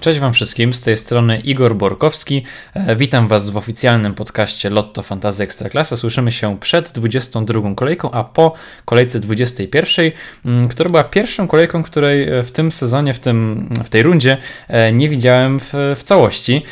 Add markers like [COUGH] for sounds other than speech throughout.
Cześć Wam wszystkim, z tej strony Igor Borkowski. E, witam Was w oficjalnym podcaście Lotto Fantazy Ekstraklasa. Słyszymy się przed 22 kolejką, a po kolejce 21, mm, która była pierwszą kolejką, której e, w tym sezonie, w, tym, w tej rundzie e, nie widziałem w, w całości.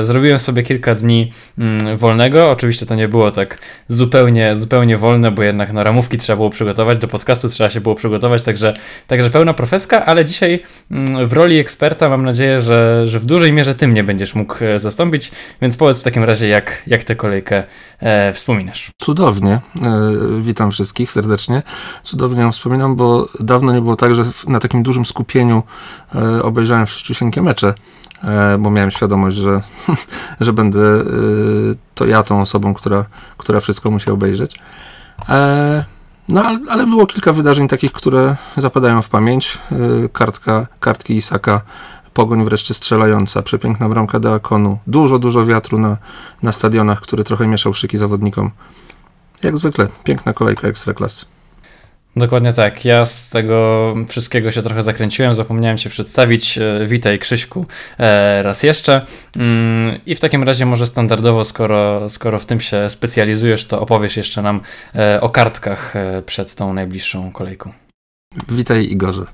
Zrobiłem sobie kilka dni mm, wolnego. Oczywiście to nie było tak zupełnie, zupełnie wolne, bo jednak no, ramówki trzeba było przygotować, do podcastu trzeba się było przygotować, także, także pełna profeska, ale dzisiaj mm, w roli eksperta mam nadzieję, że, że w dużej mierze ty mnie będziesz mógł e, zastąpić, więc powiedz w takim razie, jak, jak tę kolejkę e, wspominasz. Cudownie. E, witam wszystkich serdecznie. Cudownie ją wspominam, bo dawno nie było tak, że na takim dużym skupieniu e, obejrzałem wszystkie mecze e, bo miałem świadomość, że, [LAUGHS] że będę e, to ja tą osobą, która, która wszystko musi obejrzeć. No, ale było kilka wydarzeń takich, które zapadają w pamięć. Kartka, kartki Isaka Pogoń wreszcie strzelająca, przepiękna bramka do Akonu, dużo, dużo wiatru na, na stadionach, który trochę mieszał szyki zawodnikom. Jak zwykle, piękna kolejka ekstraklasy. Dokładnie tak. Ja z tego wszystkiego się trochę zakręciłem, zapomniałem się przedstawić. E, witaj Krzyśku e, raz jeszcze. Mm, I w takim razie może standardowo, skoro, skoro w tym się specjalizujesz, to opowiesz jeszcze nam e, o kartkach przed tą najbliższą kolejką. Witaj Igorze.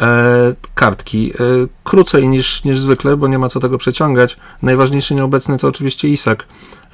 E, kartki. E, krócej niż, niż zwykle, bo nie ma co tego przeciągać. Najważniejszy nieobecny to oczywiście Isak.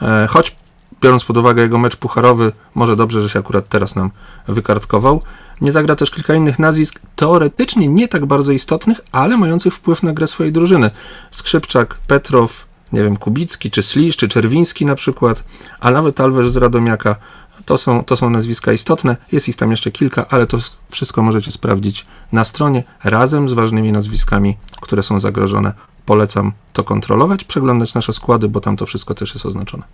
E, choć biorąc pod uwagę jego mecz pucharowy, może dobrze, że się akurat teraz nam wykartkował. Nie zagra też kilka innych nazwisk, teoretycznie nie tak bardzo istotnych, ale mających wpływ na grę swojej drużyny. Skrzypczak, Petrow, nie wiem, Kubicki, czy Slisz, czy Czerwiński na przykład, a nawet Alwesz z Radomiaka. To są, to są nazwiska istotne, jest ich tam jeszcze kilka, ale to wszystko możecie sprawdzić na stronie razem z ważnymi nazwiskami, które są zagrożone. Polecam to kontrolować, przeglądać nasze składy, bo tam to wszystko też jest oznaczone.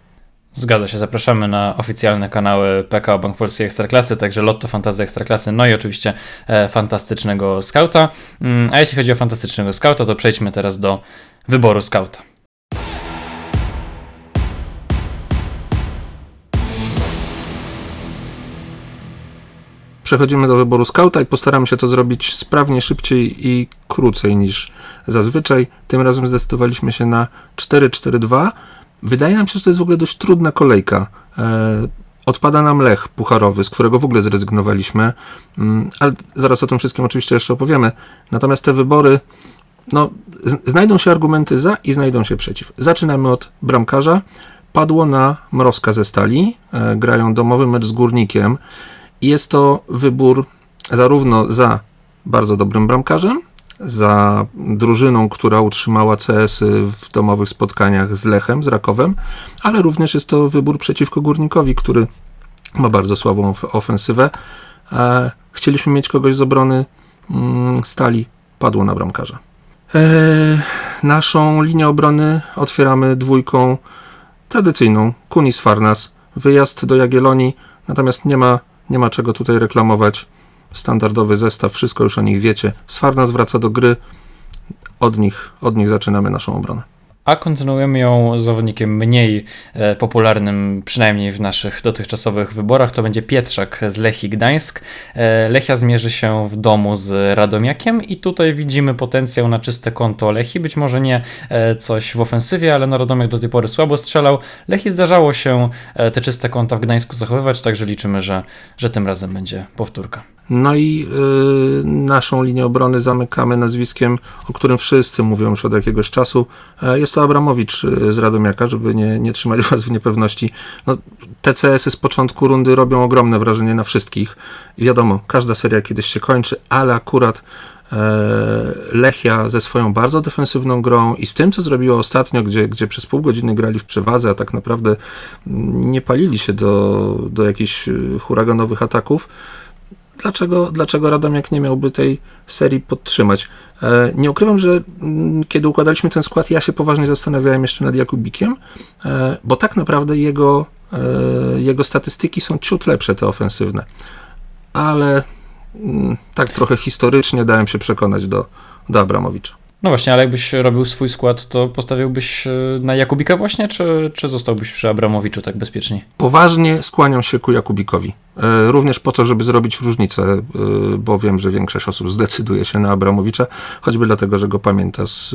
Zgadza się, zapraszamy na oficjalne kanały PKO Bank Polskiej Ekstraklasy, także Lotto Fantazy Ekstraklasy, no i oczywiście e, fantastycznego skauta. Mm, a jeśli chodzi o fantastycznego skauta, to przejdźmy teraz do wyboru skauta. Przechodzimy do wyboru skauta i postaramy się to zrobić sprawnie, szybciej i krócej niż zazwyczaj. Tym razem zdecydowaliśmy się na 4-4-2. Wydaje nam się, że to jest w ogóle dość trudna kolejka. E, odpada nam Lech Pucharowy, z którego w ogóle zrezygnowaliśmy, mm, ale zaraz o tym wszystkim oczywiście jeszcze opowiemy. Natomiast te wybory, no, znajdą się argumenty za i znajdą się przeciw. Zaczynamy od bramkarza. Padło na Mrozka ze Stali, e, grają domowy mecz z Górnikiem. Jest to wybór zarówno za bardzo dobrym bramkarzem, za drużyną, która utrzymała CS w domowych spotkaniach z Lechem, z Rakowem, ale również jest to wybór przeciwko Górnikowi, który ma bardzo słabą ofensywę. E, chcieliśmy mieć kogoś z obrony mm, stali, padło na bramkarza. E, naszą linię obrony otwieramy dwójką tradycyjną, Kunis Farnas, wyjazd do Jagiellonii, natomiast nie ma nie ma czego tutaj reklamować. Standardowy zestaw, wszystko już o nich wiecie. Sfarnas wraca do gry. Od nich, od nich zaczynamy naszą obronę a kontynuujemy ją zawodnikiem mniej e, popularnym, przynajmniej w naszych dotychczasowych wyborach. To będzie Pietrzak z Lechii Gdańsk. E, Lechia zmierzy się w domu z Radomiakiem i tutaj widzimy potencjał na czyste konto Lechii. Być może nie e, coś w ofensywie, ale no Radomiak do tej pory słabo strzelał. Lechii zdarzało się te czyste konta w Gdańsku zachowywać, także liczymy, że, że tym razem będzie powtórka. No i y, naszą linię obrony zamykamy nazwiskiem, o którym wszyscy mówią już od jakiegoś czasu. E, jest to Abramowicz y, z Radomiaka, żeby nie, nie trzymać [LAUGHS] was w niepewności. No, TCS-y z początku rundy robią ogromne wrażenie na wszystkich. Wiadomo, każda seria kiedyś się kończy, ale akurat e, Lechia ze swoją bardzo defensywną grą i z tym, co zrobiło ostatnio, gdzie, gdzie przez pół godziny grali w przewadze, a tak naprawdę nie palili się do, do jakichś y, huraganowych ataków, dlaczego, dlaczego Radomiak nie miałby tej serii podtrzymać. E, nie ukrywam, że mm, kiedy układaliśmy ten skład, ja się poważnie zastanawiałem jeszcze nad Jakubikiem, e, bo tak naprawdę jego, e, jego statystyki są ciut lepsze, te ofensywne. Ale mm, tak trochę historycznie dałem się przekonać do, do Abramowicza. No właśnie, ale jakbyś robił swój skład, to postawiłbyś e, na Jakubika właśnie, czy, czy zostałbyś przy Abramowiczu tak bezpiecznie? Poważnie skłaniam się ku Jakubikowi. E, również po to, żeby zrobić różnicę, e, bo wiem, że większość osób zdecyduje się na Abramowicza, choćby dlatego, że go pamięta z,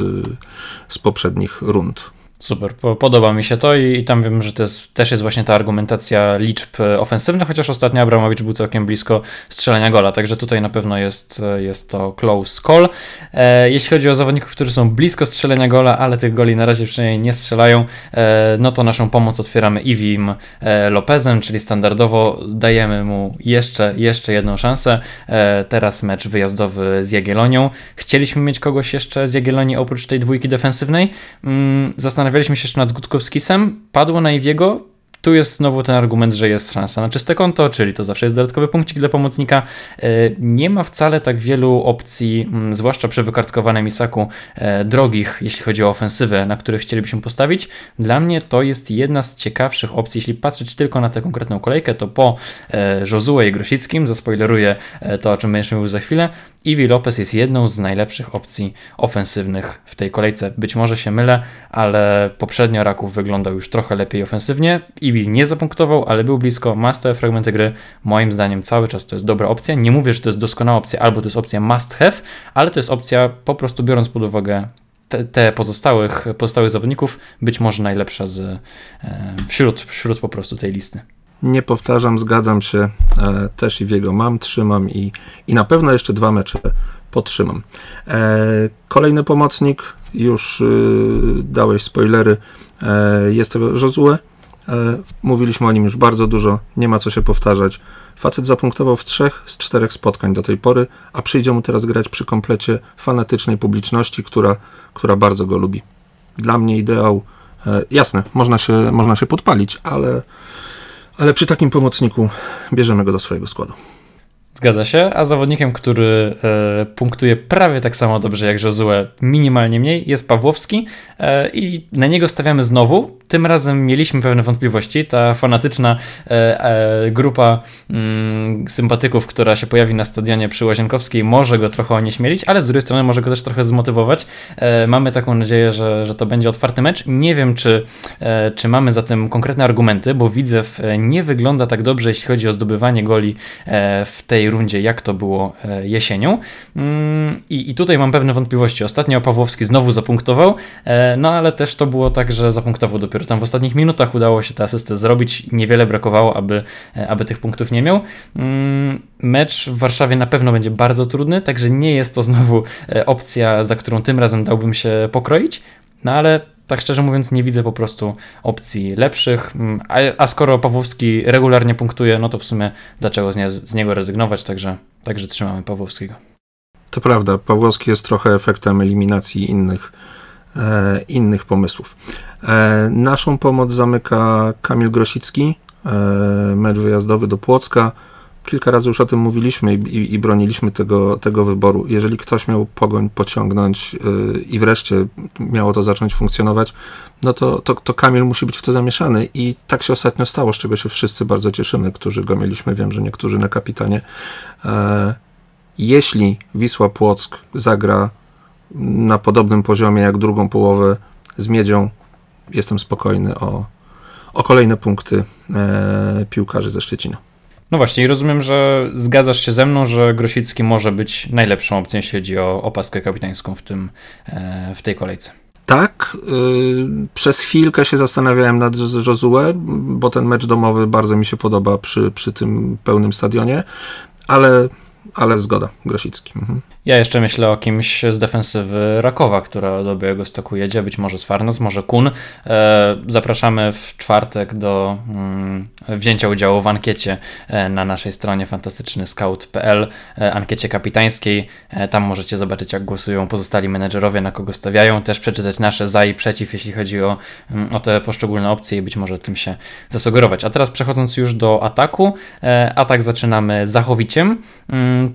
z poprzednich rund. Super, podoba mi się to i, i, tam wiem, że to jest, też jest właśnie ta argumentacja liczb e, ofensywnych, chociaż ostatnio Abramowicz był całkiem blisko strzelania gola, także tutaj na pewno jest, e, jest to close call. E, jeśli chodzi o zawodników, którzy są blisko strzelenia gola, ale tych goli na razie przynajmniej nie strzelają, e, no to naszą pomoc otwieramy Iwim e, Lopezem, czyli standardowo dajemy mu jeszcze, jeszcze jedną szansę. E, teraz mecz wyjazdowy z Jagiellonią. Chcieliśmy mieć kogoś jeszcze z Jagiellonii oprócz tej dwójki defensywnej. Mm, zastanawiam zastanawialiśmy się jeszcze nad Gutkowskisem, padło na Iwiego, tu jest znowu ten argument, że jest szansa na czyste konto, czyli to zawsze jest dodatkowy punkcik dla pomocnika. E, nie ma wcale tak wielu opcji, mm, zwłaszcza przy wykartkowanym Isaku, e, drogich, jeśli chodzi o ofensywę, na których chcielibyśmy postawić. Dla mnie to jest jedna z ciekawszych opcji, jeśli patrzeć tylko na tę konkretną kolejkę, to po e, Josue i Grosickim, zaspoileruję to, o czym będziemy mówił za chwilę, Iwi Lopez jest jedną z najlepszych opcji ofensywnych w tej kolejce. Być może się mylę, ale poprzednio Raków wyglądał już trochę lepiej ofensywnie. Nie zapunktował, ale był blisko, ma stałe fragmenty gry. Moim zdaniem cały czas to jest dobra opcja. Nie mówię, że to jest doskonała opcja, albo to jest opcja must have, ale to jest opcja po prostu biorąc pod uwagę te, te, pozostałych, pozostałych zawodników, być może najlepsza z, e, wśród, wśród po prostu tej listy. Nie powtarzam, zgadzam się. E, też i w jego mam, trzymam i, i na pewno jeszcze dwa mecze potrzymam. E, kolejny pomocnik, już y, dałeś spoilery, jest to Josue. Mówiliśmy o nim już bardzo dużo, nie ma co się powtarzać. Facet zapunktował w trzech z czterech spotkań do tej pory, a przyjdzie mu teraz grać przy komplecie fanatycznej publiczności, która, która bardzo go lubi. Dla mnie ideał. Jasne, można się, można się podpalić, ale ale przy takim pomocniku bierzemy go do swojego składu. Zgadza się, a zawodnikiem, który e, punktuje prawie tak samo dobrze jak Josue, minimalnie mniej, jest Pawłowski e, i na niego stawiamy znowu. Tym razem mieliśmy pewne wątpliwości. Ta fanatyczna e, grupa mm, sympatyków, która się pojawi na stadionie przy Łazienkowskiej, może go trochę onieśmielić, ale z drugiej strony może go też trochę zmotywować. Mamy taką nadzieję, że, że to będzie otwarty mecz. Nie wiem, czy, czy mamy za tym konkretne argumenty, bo Widzew nie wygląda tak dobrze, jeśli chodzi o zdobywanie goli w tej rundzie, jak to było e, jesienią. Mm, I, I tutaj mam pewne wątpliwości. Ostatnio Pawłowski znowu zapunktował, e, no ale też to było tak, że zapunktował dopiero tam w ostatnich minutach. Udało się tę asystę zrobić. Niewiele brakowało, aby, e, aby tych punktów nie miał. Mm, mecz w Warszawie na pewno będzie bardzo trudny, także nie jest to znowu opcja, za którą tym razem dałbym się pokroić. No ale tak szczerze mówiąc, nie widzę po prostu opcji lepszych. Mm, a, a skoro Pawłowski regularnie punktuje, no to w sumie dlaczego z, nie, z niego rezygnować? Także, także trzymamy Pawłowskiego. To prawda, Pawłowski jest trochę efektem eliminacji innych, e, innych pomysłów. E, naszą pomoc zamyka Kamil Grosicki, e, mecz wyjazdowy do Płocka kilka razy już o tym mówiliśmy i, i, i, broniliśmy tego, tego wyboru. Jeżeli ktoś miał pogoń pociągnąć yy, i wreszcie miało to zacząć funkcjonować, no to, to, to Kamil musi być w to zamieszany i tak się ostatnio stało, z czego się wszyscy bardzo cieszymy, którzy go mieliśmy. Wiem, że niektórzy na kapitanie. E, jeśli Wisła Płock zagra na podobnym poziomie jak drugą połowę z Miedzią, jestem spokojny o, o kolejne punkty e, piłkarzy ze Szczecina. No właśnie, i rozumiem, że zgadzasz się ze mną, że Grosicki może być najlepszą opcją, jeśli chodzi o opaskę kapitańską w, tym, e, w tej kolejce. Tak, yy, przez chwilkę się zastanawiałem nad Josue, bo ten mecz domowy bardzo mi się podoba przy, przy tym pełnym stadionie, ale, ale zgoda, Grosicki. Mhm. Ja jeszcze myślę o kimś z defensywy Rakowa, która do Białego Stoku jedzie, być może z Farnes, może Kun. E, zapraszamy w czwartek do mm, wzięcia udziału w ankiecie e, na naszej stronie fantastycznyscout.pl, e, ankiecie kapitańskiej. Tam możecie zobaczyć, jak głosują pozostali menedżerowie, na kogo stawiają. Też przeczytać nasze za i przeciw, jeśli chodzi o, mm, o te poszczególne opcje i być może tym się zasugerować. A teraz przechodząc już do ataku. Atak zaczynamy zachowiciem.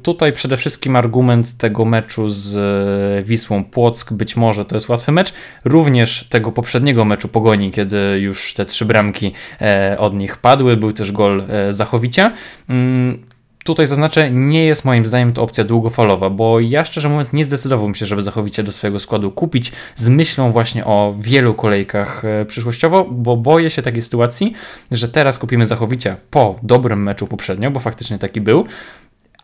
Tutaj przede wszystkim argument tego meczu z e, Wisłą Płock, być może to jest łatwy mecz, również tego poprzedniego meczu Pogoni, kiedy już te trzy bramki e, od nich padły, był też gol e, Zachowicia. Mm, tutaj zaznaczę, nie jest moim zdaniem to opcja długofalowa, bo ja szczerze mówiąc nie zdecydowałbym się, żeby Zachowicie do swojego składu kupić z myślą właśnie o wielu kolejkach przyszłościowo, bo boję się takiej sytuacji, że teraz kupimy Zachowicia po dobrym meczu poprzednio, bo faktycznie taki był,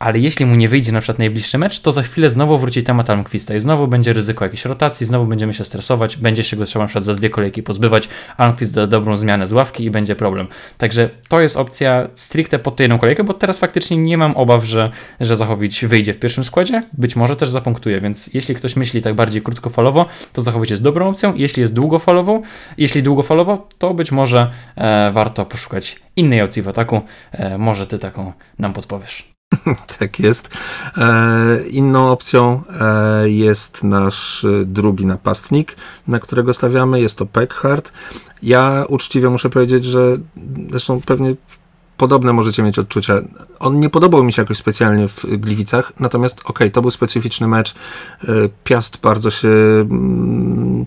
ale jeśli mu nie wyjdzie na przykład najbliższy mecz, to za chwilę znowu wróci temat Almquista i znowu będzie ryzyko jakiejś rotacji, znowu będziemy się stresować, będzie się go trzeba na przykład za dwie kolejki pozbywać, Almquist da dobrą zmianę z ławki i będzie problem. Także to jest opcja stricte pod tę jedną kolejkę, bo teraz faktycznie nie mam obaw, że, że Zachowić wyjdzie w pierwszym składzie, być może też zapunktuje, więc jeśli ktoś myśli tak bardziej krótkofalowo, to Zachowić jest dobrą opcją, jeśli jest długofalową, jeśli długofalowo, to być może e, warto poszukać innej opcji w ataku, e, może ty taką nam podpowiesz. [LAUGHS] tak jest. E, inną opcją e, jest nasz e, drugi napastnik, na którego stawiamy. Jest to Peckhart. Ja uczciwie muszę powiedzieć, że zresztą pewnie podobne możecie mieć odczucia. On nie podobał mi się jakoś specjalnie w Gliwicach, natomiast okej, okay, to był specyficzny mecz. Piast bardzo się mm,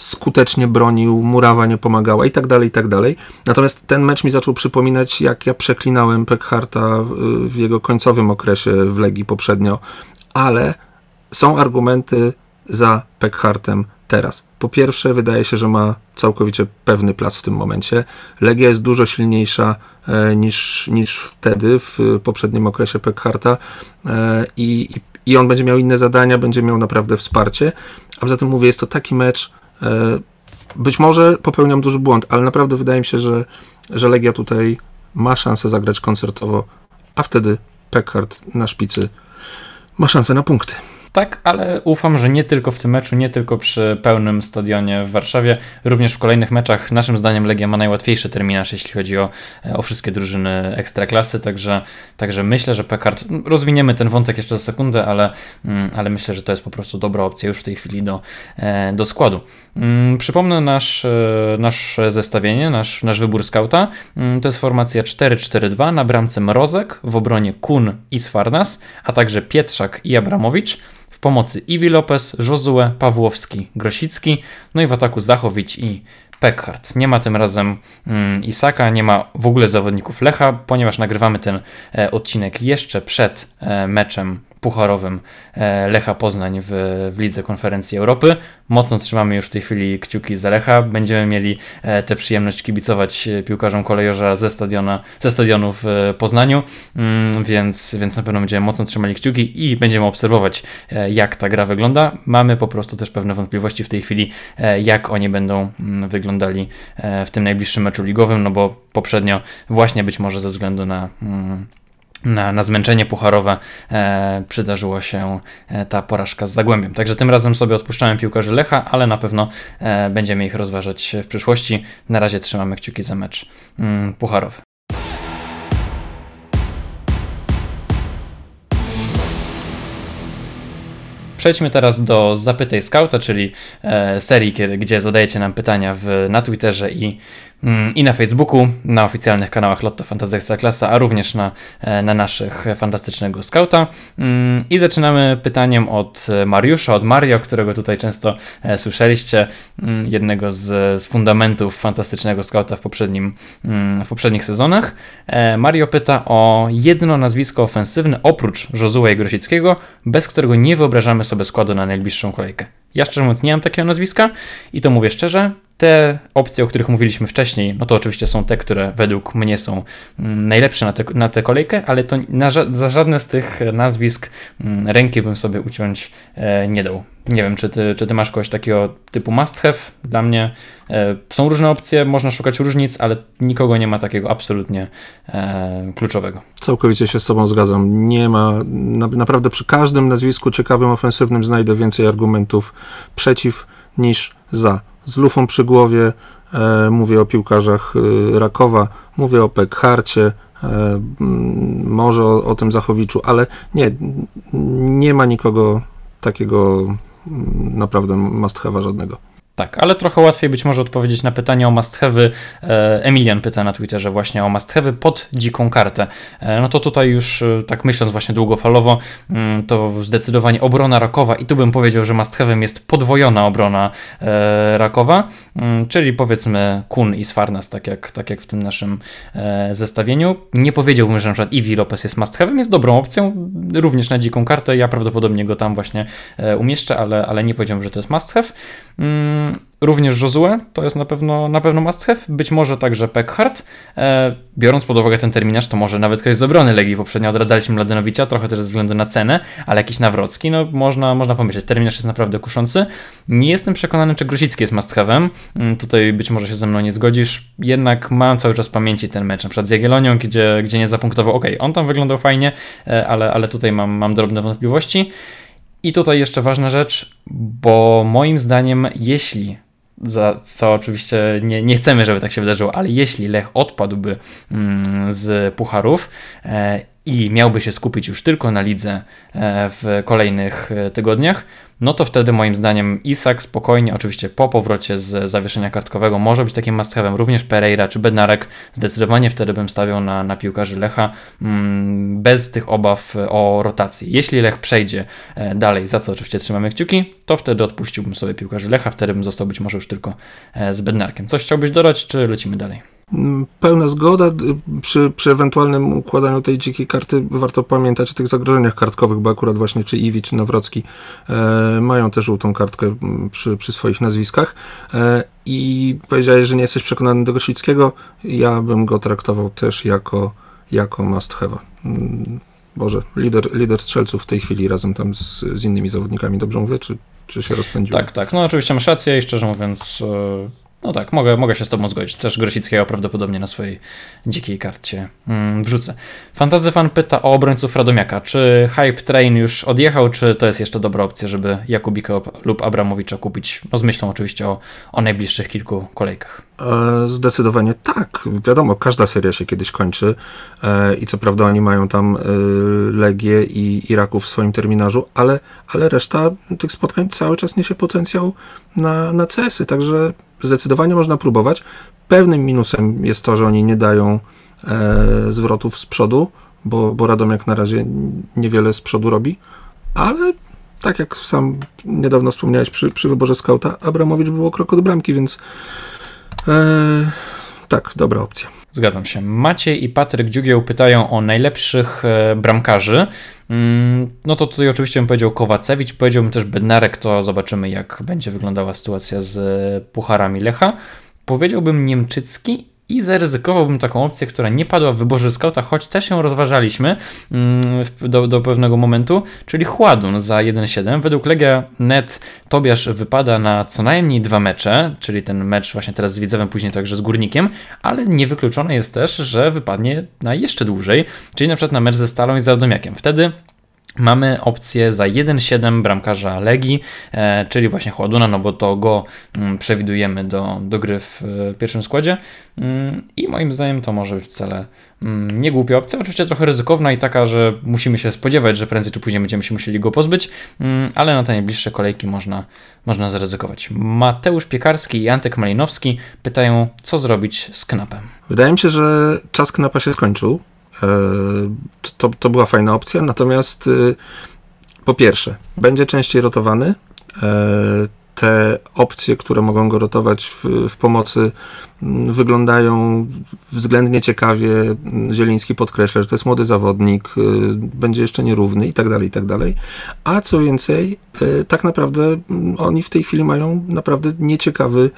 skutecznie bronił, murawa nie pomagała i tak dalej, i tak dalej. Natomiast ten mecz mi zaczął przypominać, jak ja przeklinałem Pekharta w jego końcowym okresie w Legii poprzednio, ale są argumenty za Pekhartem teraz. Po pierwsze, wydaje się, że ma całkowicie pewny plac w tym momencie. Legia jest dużo silniejsza e, niż, niż wtedy, w poprzednim okresie Pekharta e, i, i on będzie miał inne zadania, będzie miał naprawdę wsparcie. A poza tym mówię, jest to taki mecz, być może popełniam duży błąd, ale naprawdę wydaje mi się, że, że Legia tutaj ma szansę zagrać koncertowo, a wtedy Peckard na szpicy ma szansę na punkty. Tak, ale ufam, że nie tylko w tym meczu, nie tylko przy pełnym stadionie w Warszawie, również w kolejnych meczach naszym zdaniem Legia ma najłatwiejszy terminarz, jeśli chodzi o, o wszystkie drużyny ekstraklasy, także, także myślę, że Pekard, rozwiniemy ten wątek jeszcze za sekundę, ale, mm, ale myślę, że to jest po prostu dobra opcja już w tej chwili do, e, do składu. Mm, przypomnę nasz, e, nasz zestawienie, nasz, nasz wybór skauta. Mm, to jest formacja 4-4-2 na bramce Mrozek, w obronie Kun i Sfarnas, a także Pietrzak i Abramowicz pomocy Iwi Lopez, Josue, Pawłowski, Grosicki, no i w ataku Zachowić i Peckhart. Nie ma tym razem mm, Isaka, nie ma w ogóle zawodników Lecha, ponieważ nagrywamy ten e, odcinek jeszcze przed e, meczem pucharowym e, Lecha Poznań w, w Lidze Konferencji Europy. Mocno trzymamy już w tej chwili kciuki za Lecha. Będziemy mieli e, tę przyjemność kibicować e, piłkarzom kolejorza ze, stadiona, ze stadionu w Poznaniu, mm, więc, więc na pewno będziemy mocno trzymali kciuki i będziemy obserwować, jak ta gra wygląda. Mamy po prostu też pewne wątpliwości w tej chwili, jak oni będą mm, wyglądali w tym najbliższym meczu ligowym, no bo poprzednio właśnie być może ze względu na mm, na, na zmęczenie pucharowe e, przydarzyła się e, ta porażka z Zagłębiem. Także tym razem sobie odpuszczałem piłkarzy Lecha, ale na pewno e, będziemy ich rozważać w przyszłości. Na razie trzymamy kciuki za mecz mm, pucharowy. Przejdźmy teraz do Zapytaj Scouta, czyli e, serii, gdzie zadajecie nam pytania w, na Twitterze i i na Facebooku, na oficjalnych kanałach Lotto Fantasy Ekstraklasa, a również na, e, na naszych fantastycznego skauta. Mm, I zaczynamy pytaniem od Mariusza, od Mario, którego tutaj często e, słyszeliście, mm, jednego z, z fundamentów fantastycznego skauta w, poprzednim, w poprzednich sezonach. E, Mario pyta o jedno nazwisko ofensywne oprócz Josua Grosickiego, bez którego nie wyobrażamy sobie składu na najbliższą kolejkę. Ja szczerze mówiąc nie mam takiego nazwiska i to mówię szczerze, te opcje, o których mówiliśmy wcześniej, no to oczywiście są te, które według mnie są mm, najlepsze na, te, na tę kolejkę, ale to na, za żadne z tych nazwisk mm, ręki bym sobie uciąć e, nie dał. Nie wiem, czy ty, czy ty masz kogoś takiego typu must have? Dla mnie e, są różne opcje, można szukać różnic, ale nikogo nie ma takiego absolutnie e, kluczowego. Całkowicie się z Tobą zgadzam. Nie ma, na, naprawdę przy każdym nazwisku ciekawym, ofensywnym znajdę więcej argumentów przeciw niż za z lufą przy głowie, e, mówię o piłkarzach e, Rakowa, mówię o Pekharcie, e, może o, o, tym Zachowiczu, ale nie, nie ma nikogo takiego naprawdę must żadnego. Tak, ale trochę łatwiej być może odpowiedzieć na pytanie o must have'y. E, Emilian pyta na Twitterze właśnie o must have'y pod dziką kartę. E, no to tutaj już e, tak myśląc właśnie długofalowo, mm, to zdecydowanie obrona rakowa i tu bym powiedział, że must have'em jest podwojona obrona rakowa, mm, czyli powiedzmy Kun i Sfarnas, tak jak, tak jak w tym naszym zestawieniu. Nie powiedziałbym, że na przykład Iwi Lopez jest must have'em, jest dobrą opcją, również na dziką kartę. Ja prawdopodobnie go tam właśnie umieszczę, ale, ale nie powiedziałbym, że to jest must have. Mm, również Josue to jest na pewno, na pewno must have. Być może także Peckhart. E, biorąc pod uwagę ten terminarz, to może nawet ktoś z obrony Legii. Poprzednio odradzaliśmy Mladenowicza, trochę też ze względu na cenę, ale jakiś Nawrocki, no można, można pomyśleć. Terminarz jest naprawdę kuszący. Nie jestem przekonany, czy Grosicki jest must have'em. Mm, tutaj być może się ze mną nie zgodzisz. Jednak mam cały czas w pamięci ten mecz, na przykład z Jagiellonią, gdzie, gdzie nie zapunktował. Ok, on tam wyglądał fajnie, e, ale, ale tutaj mam, mam drobne wątpliwości. I tutaj jeszcze ważna rzecz, bo moim zdaniem, jeśli za co oczywiście nie, nie chcemy, żeby tak się wydarzyło, ale jeśli Lech odpadłby mm, z pucharów e, i miałby się skupić już tylko na lidze e, w kolejnych e, tygodniach, no to wtedy moim zdaniem Isak spokojnie, oczywiście po powrocie z zawieszenia kartkowego, może być takim must. Również Pereira czy Bednarek, zdecydowanie wtedy bym stawiał na, na piłkarzy Lecha mm, bez tych obaw o rotację. Jeśli Lech przejdzie e, dalej, za co oczywiście trzymamy kciuki, to wtedy odpuściłbym sobie piłkarzy Lecha, wtedy bym został być może już tylko e, z Bednarkiem. Coś chciałbyś dodać, czy lecimy dalej? Pełna zgoda. Przy, przy ewentualnym układaniu tej dzikiej karty warto pamiętać o tych zagrożeniach kartkowych, bo akurat właśnie czy Iwi, czy Nawrocki e, mają też żółtą kartkę przy, przy swoich nazwiskach. E, I powiedziałeś, że nie jesteś przekonany do Grosickiego. Ja bym go traktował też jako, jako must have. Mm, Boże, lider, lider strzelców w tej chwili razem tam z, z innymi zawodnikami, dobrze mówię, czy, czy się rozpędziło? Tak, tak. No oczywiście masz rację i szczerze mówiąc e, no tak, mogę, mogę się z Tobą zgodzić. Też Grosickiego prawdopodobnie na swojej dzikiej karcie mm, wrzucę. Fantazy fan pyta o obrońców Radomiaka. Czy Hype Train już odjechał, czy to jest jeszcze dobra opcja, żeby Jakubika lub Abramowicza kupić? No z myślą oczywiście o, o najbliższych kilku kolejkach. E, zdecydowanie tak. Wiadomo, każda seria się kiedyś kończy e, i co prawda oni mają tam e, Legię i Iraku w swoim terminarzu, ale, ale reszta tych spotkań cały czas niesie potencjał na, na CS-y, także zdecydowanie można próbować. Pewnym minusem jest to, że oni nie dają zwrotów z przodu, bo, bo Radomiak na razie niewiele z przodu robi, ale tak jak sam niedawno wspomniałeś przy, przy wyborze skauta, Abramowicz był o krok od bramki, więc Eee, tak, dobra opcja. Zgadzam się. Maciej i Patryk Dziugieł pytają o najlepszych e, bramkarzy. Mm, no to tutaj oczywiście bym powiedział Kowacewicz, powiedziałbym też Bednarek, to zobaczymy jak będzie wyglądała sytuacja z Pucharami Lecha. Powiedziałbym Niemczycki i zaryzykowałbym taką opcję, która nie padła w wyborze skauta, choć też ją rozważaliśmy mm, do, do pewnego momentu, czyli Chładun za 1-7. Według Legia Net Tobiasz wypada na co najmniej dwa mecze, czyli ten mecz właśnie teraz z Widzewem, później także z Górnikiem, ale niewykluczone jest też, że wypadnie na jeszcze dłużej, czyli na przykład na mecz ze Stalą i z Radomiakiem. Wtedy Mamy opcję za 1,7 bramkarza Legii, e, czyli właśnie Chładuna, no bo to go mm, przewidujemy do, do gry w e, pierwszym składzie mm, i moim zdaniem to może być wcale mm, nie głupia opcja, oczywiście trochę ryzykowna i taka, że musimy się spodziewać, że prędzej czy później będziemy się musieli go pozbyć, ale na te najbliższe kolejki można, można zaryzykować. Mateusz Piekarski i Antek Malinowski pytają, co zrobić z Knapem. Wydaje mi się, że czas Knapa się skończył. E, to, to była fajna opcja, natomiast y, po pierwsze, będzie częściej rotowany. E, te opcje, które mogą go rotować w, w pomocy, wyglądają względnie ciekawie. Zieliński podkreśla, że to jest młody zawodnik, y, będzie jeszcze nierówny i tak dalej, i tak dalej. A co więcej, y, tak naprawdę oni w tej chwili mają naprawdę nieciekawy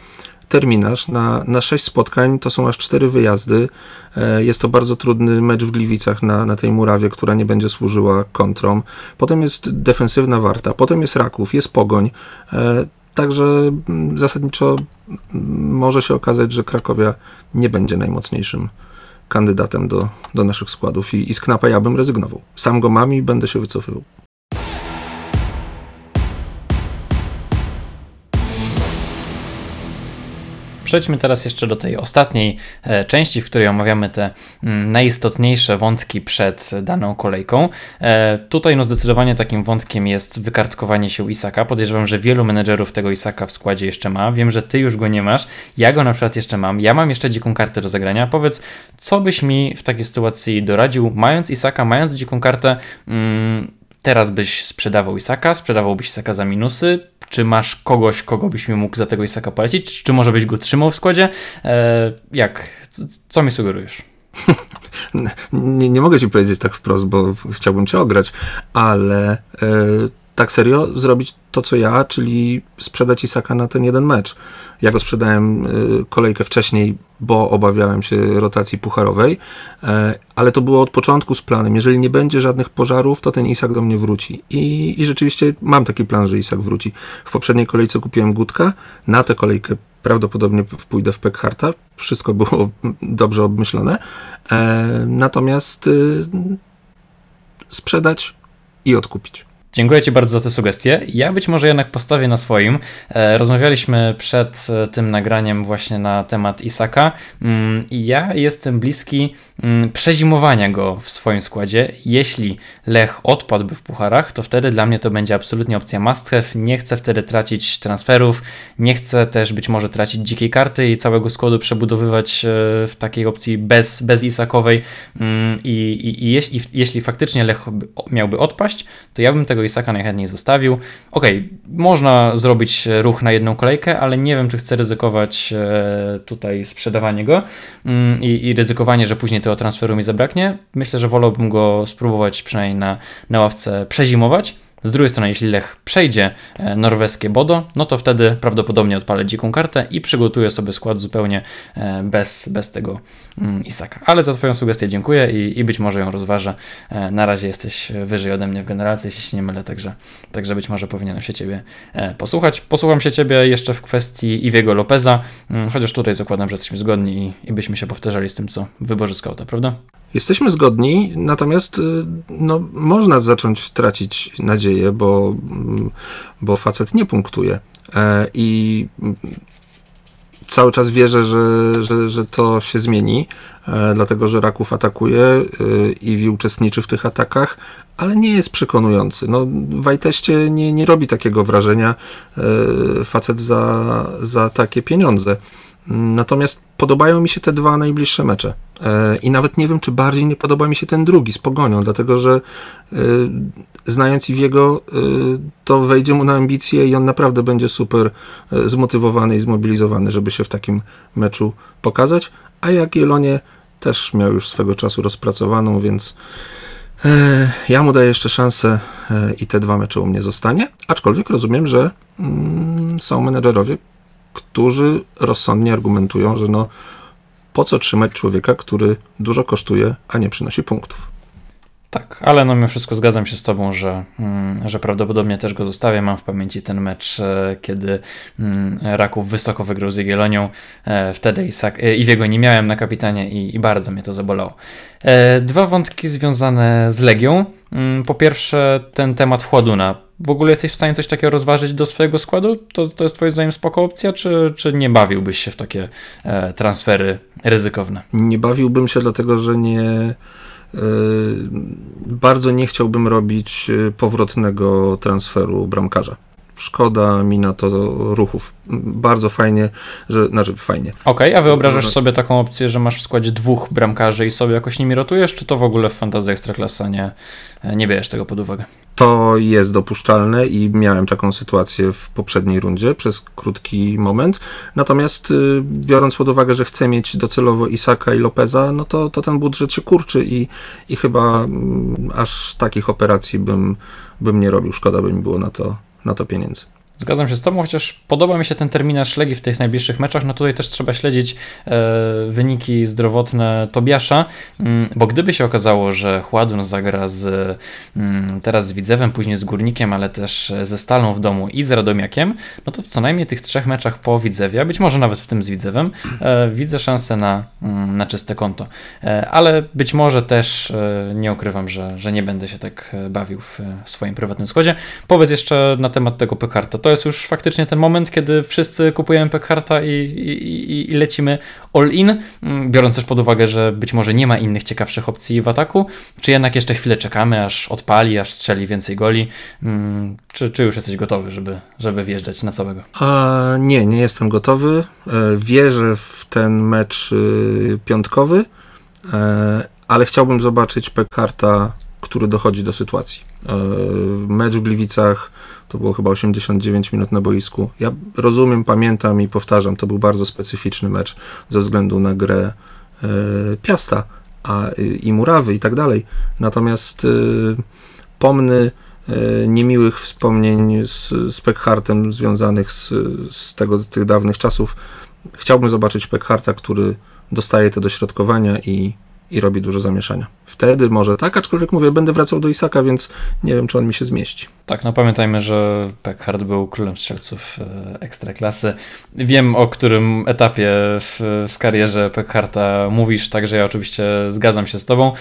terminarz na, na 6 spotkań, to są aż 4 wyjazdy. E, jest to bardzo trudny mecz w Gliwicach na, na tej murawie, która nie będzie służyła kontrom. Potem jest defensywna Warta, potem jest Raków, jest Pogoń. E, także mm, zasadniczo mm, może się okazać, że Krakowia nie będzie najmocniejszym kandydatem do, do naszych składów i, i z Knapa ja bym rezygnował. Sam go mam i będę się wycofywał. Przejdźmy teraz jeszcze do tej ostatniej e, części, w której omawiamy te mm, najistotniejsze wątki przed daną kolejką. E, tutaj no zdecydowanie takim wątkiem jest wykartkowanie się Isaka. Podejrzewam, że wielu menedżerów tego Isaka w składzie jeszcze ma. Wiem, że ty już go nie masz. Ja go na przykład jeszcze mam. Ja mam jeszcze dziką kartę do zagrania. Powiedz, co byś mi w takiej sytuacji doradził, mając Isaka, mając dziką kartę, mm, teraz byś sprzedawał Isaka, sprzedawałbyś Isaka za minusy, czy masz kogoś, kogo byś mi mógł za tego Isaka polecić, czy może byś go trzymał w składzie? E, jak? Co mi sugerujesz? [LAUGHS] nie, nie mogę ci powiedzieć tak wprost, bo chciałbym cię ograć, ale e, tak serio zrobić to, co ja, czyli sprzedać Isaka na ten jeden mecz. Ja go sprzedałem y, kolejkę wcześniej, bo obawiałem się rotacji pucharowej, e, ale to było od początku z planem. Jeżeli nie będzie żadnych pożarów, to ten Isak do mnie wróci. I, i rzeczywiście mam taki plan, że Isak wróci. W poprzedniej kolejce kupiłem Gutka, na tę kolejkę prawdopodobnie pójdę w Pekharta. Wszystko było [LAUGHS] dobrze obmyślone. E, natomiast y, sprzedać i odkupić. Dziękuję Ci bardzo za tę sugestię. Ja być może jednak postawię na swoim. E, rozmawialiśmy przed e, tym nagraniem właśnie na temat Isaka mm, i ja jestem bliski mm, przezimowania go w swoim składzie. Jeśli Lech odpadłby w pucharach, to wtedy dla mnie to będzie absolutnie opcja must have. Nie chcę wtedy tracić transferów, nie chcę też być może tracić dzikiej karty i całego składu przebudowywać e, w takiej opcji bez, bez Isakowej mm, i, i, i jeśli, jeśli faktycznie Lech miałby odpaść, to ja bym tego tego Isaka najchętniej zostawił. Ok, można zrobić ruch na jedną kolejkę, ale nie wiem, czy chcę ryzykować e, tutaj sprzedawanie go mm, i, i ryzykowanie, że później tego transferu mi zabraknie. Myślę, że wolałbym go spróbować przynajmniej na, na ławce przezimować. Z drugiej strony, jeśli Lech przejdzie e, norweskie Bodo, no to wtedy prawdopodobnie odpalę dziką kartę i przygotuję sobie skład zupełnie e, bez, bez tego mm, Isaka. Ale za Twoją sugestię dziękuję i, i być może ją rozważę. E, na razie jesteś wyżej ode mnie w generacji, jeśli się nie mylę, także, także być może powinienem się Ciebie posłuchać. Posłucham się Ciebie jeszcze w kwestii Iwiego Lopeza, mm, chociaż tutaj zakładam, że jesteśmy zgodni i, i byśmy się powtarzali z tym, co w wyborze skauta, prawda? Jesteśmy zgodni, natomiast y, no, można zacząć tracić nadzieję, bo, mm, bo facet nie punktuje. E, I mm, cały czas wierzę, że, że, że to się zmieni, e, dlatego że Raków atakuje, y, i uczestniczy w tych atakach, ale nie jest przekonujący. No, Wajteście nie, nie robi takiego wrażenia e, facet za, za takie pieniądze. Natomiast podobają mi się te dwa najbliższe mecze. E, I nawet nie wiem, czy bardziej nie podoba mi się ten drugi z Pogonią, dlatego że e, znając Iwiego, e, to wejdzie mu na ambicje i on naprawdę będzie super zmotywowany i zmobilizowany, żeby się w takim meczu pokazać. A jak Jelonie też miał już swego czasu rozpracowaną, więc ja mu daję jeszcze szansę i te dwa mecze u mnie zostanie. Aczkolwiek rozumiem, że mm, są menedżerowie, którzy rozsądnie argumentują, że no po co trzymać człowieka, który dużo kosztuje, a nie przynosi punktów. Tak, ale no mimo wszystko zgadzam się z Tobą, że, mm, że prawdopodobnie też go zostawię. Mam w pamięci ten mecz, e, kiedy mm, Raków wysoko wygrał z Jagiellonią. E, wtedy Isak, e, Iwiego nie miałem na kapitanie i, i bardzo mnie to zabolało. Dwa wątki związane z Legią. Mm, po pierwsze ten temat Chładuna w ogóle jesteś w stanie coś takiego rozważyć do swojego składu? To, to jest twoim zdaniem spoko opcja, czy, czy nie bawiłbyś się w takie e, transfery ryzykowne? Nie bawiłbym się, dlatego że nie e, bardzo nie chciałbym robić e, powrotnego transferu bramkarza szkoda mi na to ruchów. Bardzo fajnie, że, znaczy fajnie. Okej, okay, a wyobrażasz sobie taką opcję, że masz w składzie dwóch bramkarzy i sobie jakoś nimi rotujesz, czy to w ogóle w fantazji Ekstraklasa nie, nie bierzesz tego pod uwagę? To jest dopuszczalne i miałem taką sytuację w poprzedniej rundzie przez krótki moment. Natomiast y, biorąc pod uwagę, że chcę mieć docelowo Isaka i Lopeza, no to, to ten budżet się kurczy i, i chyba mm, aż takich operacji bym, bym nie robił. Szkoda by mi było na to na to pieniędzy. Zgadzam się z Tobą, chociaż podoba mi się ten terminarz Legii w tych najbliższych meczach. No tutaj też trzeba śledzić e, wyniki zdrowotne Tobiasza, mm, bo gdyby się okazało, że Chładun zagra z mm, teraz z Widzewem, później z Górnikiem, ale też ze Stalą w domu i z Radomiakiem, no to w co najmniej tych trzech meczach po Widzewie, a być może nawet w tym z Widzewem, e, widzę szansę na, mm, na czyste konto. E, ale być może też nie ukrywam, że, że nie będę się tak bawił w swoim prywatnym składzie. Powiedz jeszcze na temat tego Pekarta. To jest już faktycznie ten moment, kiedy wszyscy kupujemy Pekharta i, i, i, lecimy all in, mm, biorąc też pod uwagę, że być może nie ma innych ciekawszych opcji w ataku, czy jednak jeszcze chwilę czekamy, aż odpali, aż strzeli więcej goli, mm, czy, czy już jesteś gotowy, żeby, żeby wjeżdżać na całego? A, nie, nie jestem gotowy. E, wierzę w ten mecz y, piątkowy, e, ale chciałbym zobaczyć Pekharta, który dochodzi do sytuacji. E, mecz w Gliwicach to było chyba 89 minut na boisku. Ja rozumiem, pamiętam i powtarzam, to był bardzo specyficzny mecz ze względu na grę e, Piasta a, i Murawy i tak dalej. Natomiast e, pomny niemiłych wspomnień z, z Peckhartem związanych z, z tego, z tych dawnych czasów. Chciałbym zobaczyć Peckharta, który dostaje te dośrodkowania i i robi dużo zamieszania. Wtedy może tak, aczkolwiek mówię, będę wracał do Isaka, więc nie wiem, czy on mi się zmieści. Tak, no pamiętajmy, że Peckhard był królem strzelców e, ekstraklasy. Wiem, o którym etapie w, w karierze Peckharta mówisz, także ja oczywiście zgadzam się z tobą. E,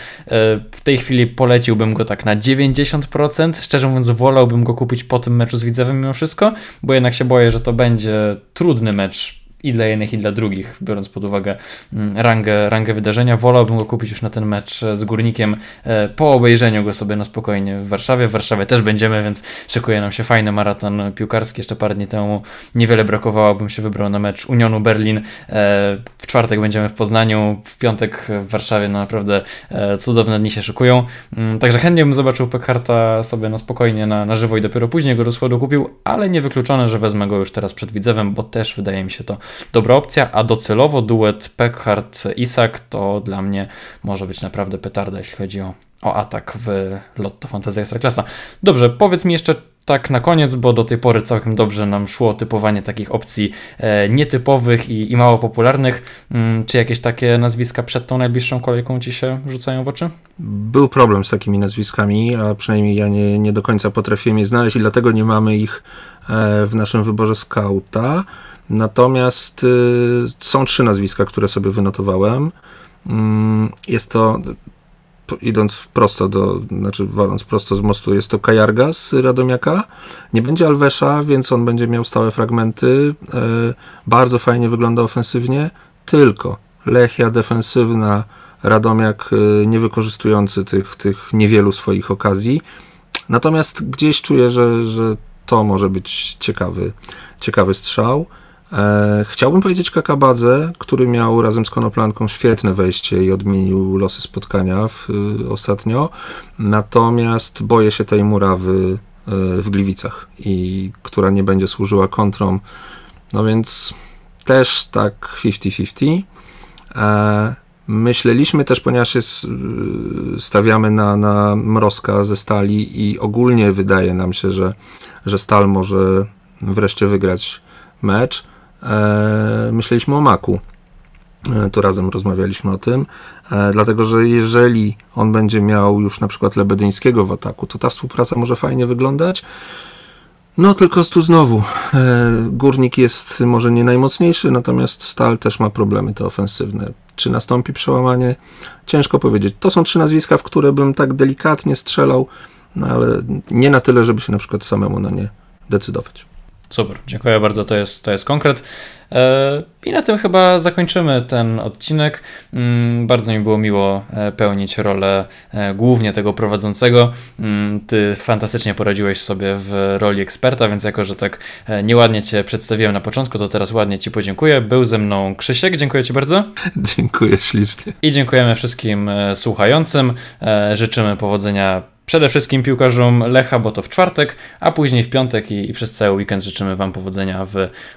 w tej chwili poleciłbym go tak na 90%. Szczerze mówiąc, wolałbym go kupić po tym meczu z Widzewem mimo wszystko, bo jednak się boję, że to będzie trudny mecz i dla jednych, i dla drugich, biorąc pod uwagę mm, rangę, rangę wydarzenia. Wolałbym go kupić już na ten mecz z Górnikiem e, po obejrzeniu go sobie na spokojnie w Warszawie. W Warszawie też będziemy, więc szykuje nam się fajny maraton piłkarski. Jeszcze parę dni temu niewiele brakowało, bym się wybrał na mecz Unionu Berlin. E, w czwartek będziemy w Poznaniu, w piątek w Warszawie. No naprawdę e, cudowne dni się szykują. Mm, także chętnie bym zobaczył Pekharta sobie na spokojnie na, na żywo i dopiero później go do składu kupił, ale niewykluczone, że wezmę go już teraz przed Widzewem, bo też wydaje mi się to dobra opcja, a docelowo duet Peckhardt-Isak to dla mnie może być naprawdę petarda, jeśli chodzi o, o atak w Lotto Fantasy Ekstraklasa. Dobrze, powiedz mi jeszcze tak na koniec, bo do tej pory całkiem dobrze nam szło typowanie takich opcji e, nietypowych i, i, mało popularnych. Mm, czy jakieś takie nazwiska przed tą najbliższą kolejką Ci się rzucają w oczy? Był problem z takimi nazwiskami, a przynajmniej ja nie, nie do końca potrafiłem je znaleźć i dlatego nie mamy ich e, w naszym wyborze skauta. Natomiast y, są trzy nazwiska, które sobie wynotowałem. Mm, jest to, idąc prosto do, znaczy waląc prosto z mostu, jest to Kajarga z Radomiaka. Nie będzie Alwesza, więc on będzie miał stałe fragmenty. Y, bardzo fajnie wygląda ofensywnie, tylko Lechia defensywna, Radomiak y, niewykorzystujący tych, tych niewielu swoich okazji. Natomiast gdzieś czuję, że, że to może być ciekawy, ciekawy strzał. E, chciałbym powiedzieć Kakabadze, który miał razem z Konoplanką świetne wejście i odmienił losy spotkania w, y, ostatnio. Natomiast boję się tej murawy y, w Gliwicach i która nie będzie służyła kontrom. No więc też tak 50-50. E, myśleliśmy też, ponieważ y, stawiamy na, na mrozka ze stali i ogólnie wydaje nam się, że, że stal może wreszcie wygrać mecz E, myśleliśmy o Maku. E, to razem rozmawialiśmy o tym, e, dlatego że jeżeli on będzie miał już na przykład Lebedyńskiego w ataku, to ta współpraca może fajnie wyglądać. No tylko tu znowu, Górnik jest może nie najmocniejszy, natomiast Stal też ma problemy te ofensywne. Czy nastąpi przełamanie? Ciężko powiedzieć. To są trzy nazwiska, w które bym tak delikatnie strzelał, no ale nie na tyle, żeby się na przykład samemu na nie decydować. Super, dziękuję bardzo, to jest, to jest konkret. E, I na tym chyba zakończymy ten odcinek. Mm, bardzo mi było miło e, pełnić rolę e, głównie tego prowadzącego. Mm, ty fantastycznie poradziłeś sobie w roli eksperta, więc jako, że tak nieładnie Cię przedstawiłem na początku, to teraz ładnie Ci podziękuję. Był ze mną Krzysiek, dziękuję Ci bardzo. Dziękuję ślicznie. I dziękujemy wszystkim słuchającym. Życzymy powodzenia Przede wszystkim piłkarzom Lecha, bo to w czwartek, a później w piątek i, i, przez cały weekend życzymy Wam powodzenia w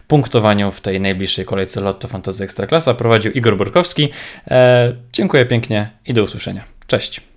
punktowaniu w tej najbliższej kolejce Lotto Fantasy Ekstraklasa. Prowadził Igor Borkowski. E, dziękuję pięknie i do usłyszenia. Cześć.